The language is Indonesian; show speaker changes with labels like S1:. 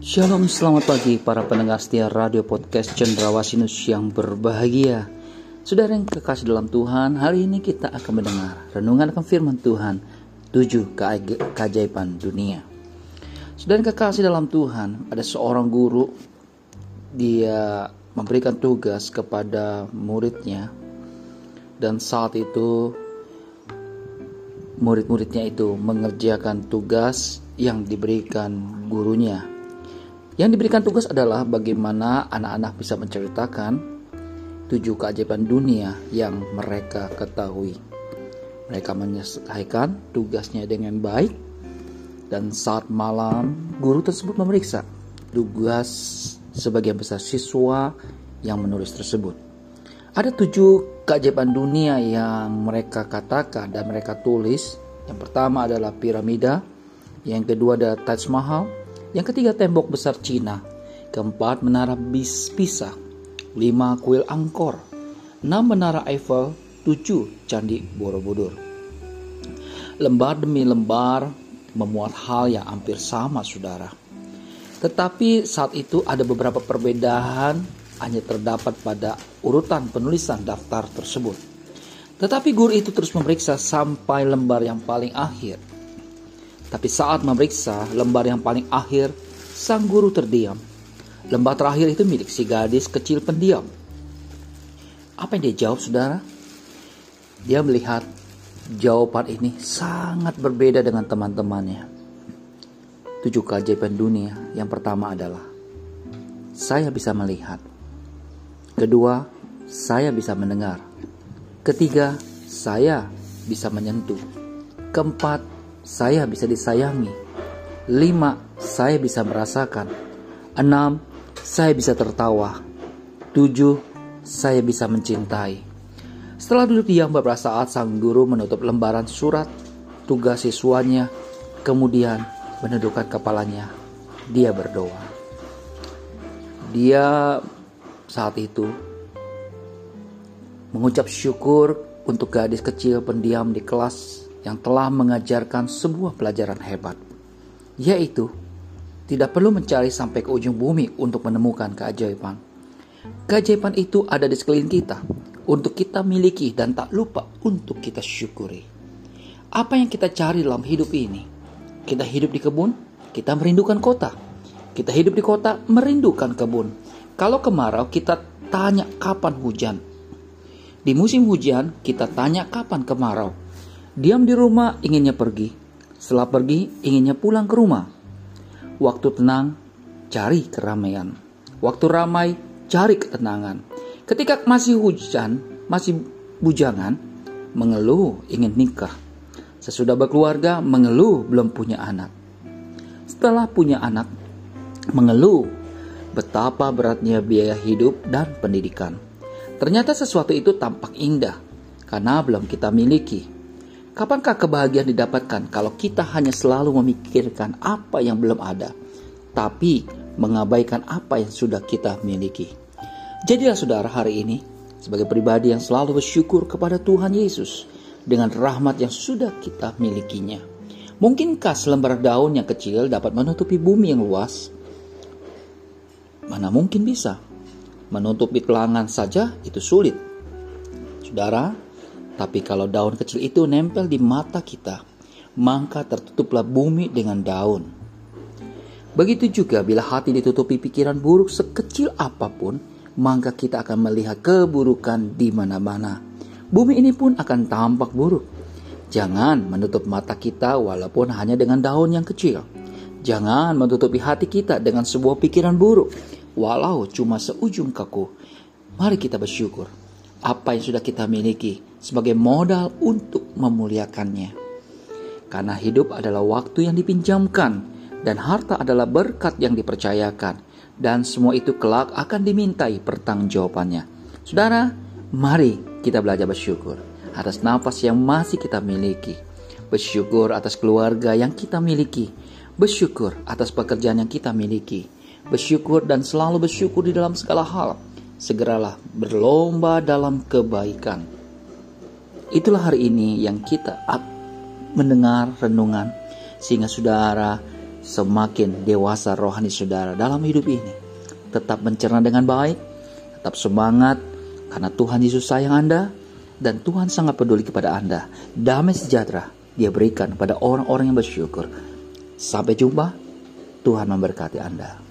S1: Shalom, selamat pagi para pendengar setia radio podcast Cendrawasinus yang berbahagia. Saudara yang kekasih dalam Tuhan, hari ini kita akan mendengar renungan akan firman Tuhan, tujuh keajaiban dunia. Saudara yang kekasih dalam Tuhan, ada seorang guru, dia memberikan tugas kepada muridnya, dan saat itu murid-muridnya itu mengerjakan tugas yang diberikan gurunya yang diberikan tugas adalah bagaimana anak-anak bisa menceritakan tujuh keajaiban dunia yang mereka ketahui. Mereka menyelesaikan tugasnya dengan baik dan saat malam guru tersebut memeriksa tugas sebagian besar siswa yang menulis tersebut. Ada tujuh keajaiban dunia yang mereka katakan dan mereka tulis. Yang pertama adalah piramida, yang kedua adalah Taj Mahal, yang ketiga tembok besar Cina. Keempat menara bis Pisa. Lima kuil Angkor. Enam menara Eiffel. Tujuh candi Borobudur. Lembar demi lembar memuat hal yang hampir sama saudara. Tetapi saat itu ada beberapa perbedaan hanya terdapat pada urutan penulisan daftar tersebut. Tetapi guru itu terus memeriksa sampai lembar yang paling akhir. Tapi saat memeriksa lembar yang paling akhir, sang guru terdiam. Lembar terakhir itu milik si gadis kecil pendiam. Apa yang dia jawab, saudara? Dia melihat jawaban ini sangat berbeda dengan teman-temannya. Tujuh keajaiban dunia yang pertama adalah saya bisa melihat. Kedua, saya bisa mendengar. Ketiga, saya bisa menyentuh. Keempat, saya bisa disayangi. Lima, saya bisa merasakan. Enam, saya bisa tertawa. Tujuh, saya bisa mencintai. Setelah duduk diam beberapa saat, sang guru menutup lembaran surat tugas siswanya, kemudian menundukkan kepalanya. Dia berdoa. Dia saat itu mengucap syukur untuk gadis kecil pendiam di kelas yang telah mengajarkan sebuah pelajaran hebat, yaitu tidak perlu mencari sampai ke ujung bumi untuk menemukan keajaiban. Keajaiban itu ada di sekeliling kita, untuk kita miliki dan tak lupa untuk kita syukuri. Apa yang kita cari dalam hidup ini? Kita hidup di kebun, kita merindukan kota. Kita hidup di kota, merindukan kebun. Kalau kemarau, kita tanya kapan hujan. Di musim hujan, kita tanya kapan kemarau. Diam di rumah inginnya pergi. Setelah pergi inginnya pulang ke rumah. Waktu tenang cari keramaian. Waktu ramai cari ketenangan. Ketika masih hujan, masih bujangan, mengeluh ingin nikah. Sesudah berkeluarga, mengeluh belum punya anak. Setelah punya anak, mengeluh betapa beratnya biaya hidup dan pendidikan. Ternyata sesuatu itu tampak indah karena belum kita miliki. Kapankah kebahagiaan didapatkan kalau kita hanya selalu memikirkan apa yang belum ada, tapi mengabaikan apa yang sudah kita miliki? Jadilah saudara hari ini sebagai pribadi yang selalu bersyukur kepada Tuhan Yesus dengan rahmat yang sudah kita milikinya. Mungkinkah selembar daun yang kecil dapat menutupi bumi yang luas? Mana mungkin bisa. Menutupi telangan saja itu sulit. Saudara, tapi kalau daun kecil itu nempel di mata kita, maka tertutuplah bumi dengan daun. Begitu juga bila hati ditutupi pikiran buruk sekecil apa pun, maka kita akan melihat keburukan di mana-mana. Bumi ini pun akan tampak buruk. Jangan menutup mata kita walaupun hanya dengan daun yang kecil. Jangan menutupi hati kita dengan sebuah pikiran buruk, walau cuma seujung kaku. Mari kita bersyukur apa yang sudah kita miliki sebagai modal untuk memuliakannya. Karena hidup adalah waktu yang dipinjamkan dan harta adalah berkat yang dipercayakan dan semua itu kelak akan dimintai pertanggungjawabannya. Saudara, mari kita belajar bersyukur atas nafas yang masih kita miliki. Bersyukur atas keluarga yang kita miliki. Bersyukur atas pekerjaan yang kita miliki. Bersyukur dan selalu bersyukur di dalam segala hal segeralah berlomba dalam kebaikan. Itulah hari ini yang kita mendengar renungan sehingga saudara semakin dewasa rohani saudara dalam hidup ini. Tetap mencerna dengan baik, tetap semangat, karena Tuhan Yesus sayang Anda, dan Tuhan sangat peduli kepada Anda. Damai sejahtera dia berikan pada orang-orang yang bersyukur. Sampai jumpa, Tuhan memberkati Anda.